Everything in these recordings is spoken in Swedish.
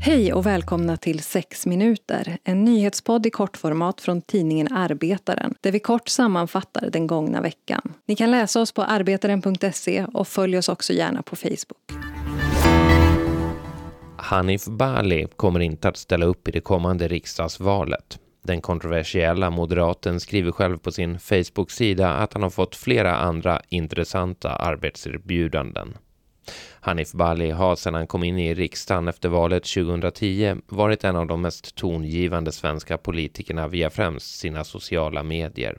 Hej och välkomna till 6 minuter, en nyhetspodd i kortformat från tidningen Arbetaren där vi kort sammanfattar den gångna veckan. Ni kan läsa oss på arbetaren.se och följ oss också gärna på Facebook. Hanif Bali kommer inte att ställa upp i det kommande riksdagsvalet. Den kontroversiella moderaten skriver själv på sin Facebook-sida att han har fått flera andra intressanta arbetserbjudanden. Hanif Bali har sedan han kom in i riksdagen efter valet 2010 varit en av de mest tongivande svenska politikerna via främst sina sociala medier.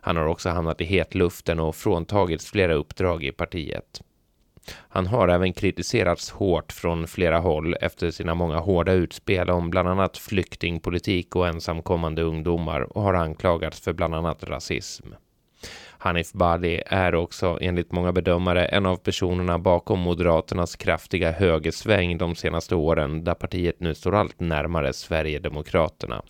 Han har också hamnat i hetluften och fråntagits flera uppdrag i partiet. Han har även kritiserats hårt från flera håll efter sina många hårda utspel om bland annat flyktingpolitik och ensamkommande ungdomar och har anklagats för bland annat rasism. Hanif Bali är också enligt många bedömare en av personerna bakom Moderaternas kraftiga högersväng de senaste åren där partiet nu står allt närmare Sverigedemokraterna.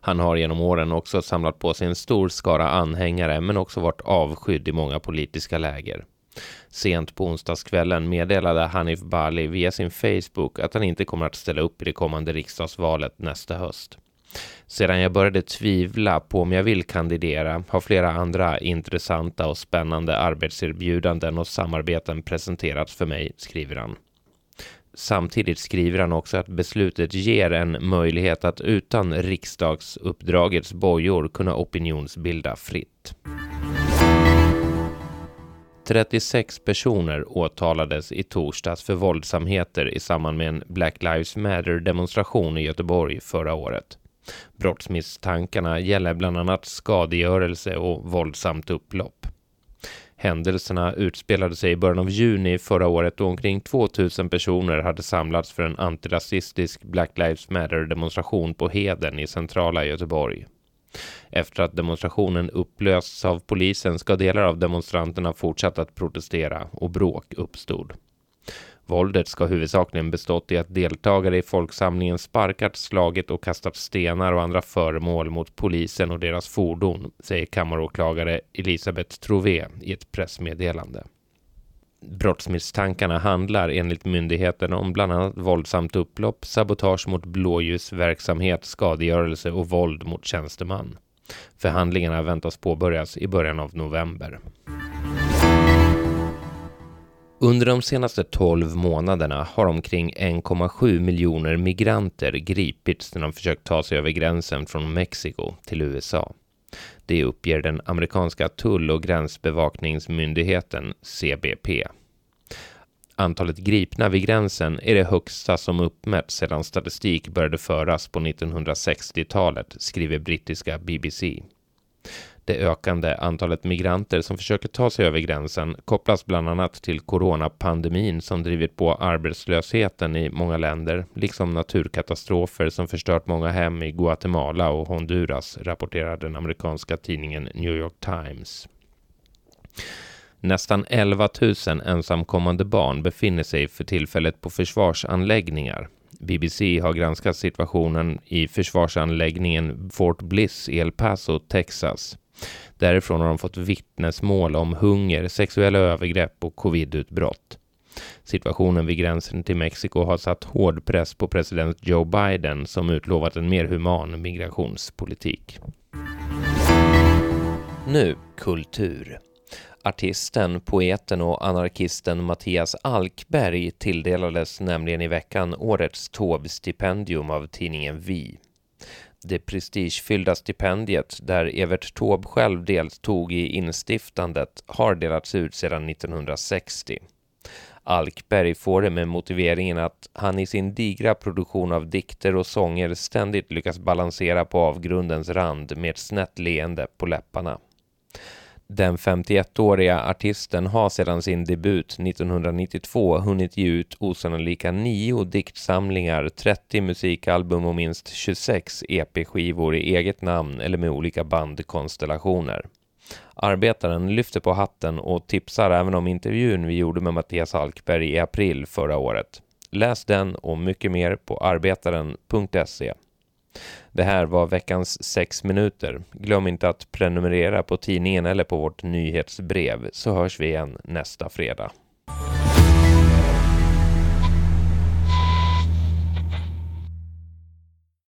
Han har genom åren också samlat på sig en stor skara anhängare men också varit avskydd i många politiska läger. Sent på onsdagskvällen meddelade Hanif Bali via sin Facebook att han inte kommer att ställa upp i det kommande riksdagsvalet nästa höst. Sedan jag började tvivla på om jag vill kandidera har flera andra intressanta och spännande arbetserbjudanden och samarbeten presenterats för mig, skriver han. Samtidigt skriver han också att beslutet ger en möjlighet att utan riksdagsuppdragets bojor kunna opinionsbilda fritt. 36 personer åtalades i torsdags för våldsamheter i samband med en Black Lives Matter-demonstration i Göteborg förra året. Brottsmisstankarna gäller bland annat skadegörelse och våldsamt upplopp. Händelserna utspelade sig i början av juni förra året då omkring 2000 personer hade samlats för en antirasistisk Black Lives Matter-demonstration på Heden i centrala Göteborg. Efter att demonstrationen upplösts av polisen ska delar av demonstranterna fortsatt att protestera och bråk uppstod. Våldet ska huvudsakligen bestått i att deltagare i folksamlingen sparkat, slagit och kastat stenar och andra föremål mot polisen och deras fordon, säger kammaråklagare Elisabeth Trové i ett pressmeddelande. Brottsmisstankarna handlar enligt myndigheten om bland annat våldsamt upplopp, sabotage mot blåljusverksamhet, skadegörelse och våld mot tjänsteman. Förhandlingarna väntas påbörjas i början av november. Under de senaste 12 månaderna har omkring 1,7 miljoner migranter gripits när de försökt ta sig över gränsen från Mexiko till USA. Det uppger den amerikanska tull- och gränsbevakningsmyndigheten CBP. Antalet gripna vid gränsen är det högsta som uppmätts sedan statistik började föras på 1960-talet, skriver brittiska BBC. Det ökande antalet migranter som försöker ta sig över gränsen kopplas bland annat till coronapandemin som drivit på arbetslösheten i många länder, liksom naturkatastrofer som förstört många hem i Guatemala och Honduras, rapporterar den amerikanska tidningen New York Times. Nästan 11 000 ensamkommande barn befinner sig för tillfället på försvarsanläggningar. BBC har granskat situationen i försvarsanläggningen Fort Bliss i El Paso, Texas. Därifrån har de fått vittnesmål om hunger, sexuella övergrepp och covidutbrott. Situationen vid gränsen till Mexiko har satt hård press på president Joe Biden som utlovat en mer human migrationspolitik. Nu kultur. Artisten, poeten och anarkisten Mattias Alkberg tilldelades nämligen i veckan årets Taube-stipendium av tidningen Vi det prestigefyllda stipendiet där Evert Taube själv deltog i instiftandet har delats ut sedan 1960. Alkberg får det med motiveringen att han i sin digra produktion av dikter och sånger ständigt lyckas balansera på avgrundens rand med ett snett leende på läpparna. Den 51-åriga artisten har sedan sin debut 1992 hunnit ge ut osannolika nio diktsamlingar, 30 musikalbum och minst 26 EP-skivor i eget namn eller med olika bandkonstellationer. Arbetaren lyfter på hatten och tipsar även om intervjun vi gjorde med Mattias Alkberg i april förra året. Läs den och mycket mer på arbetaren.se. Det här var veckans sex minuter. Glöm inte att prenumerera på tidningen eller på vårt nyhetsbrev så hörs vi igen nästa fredag.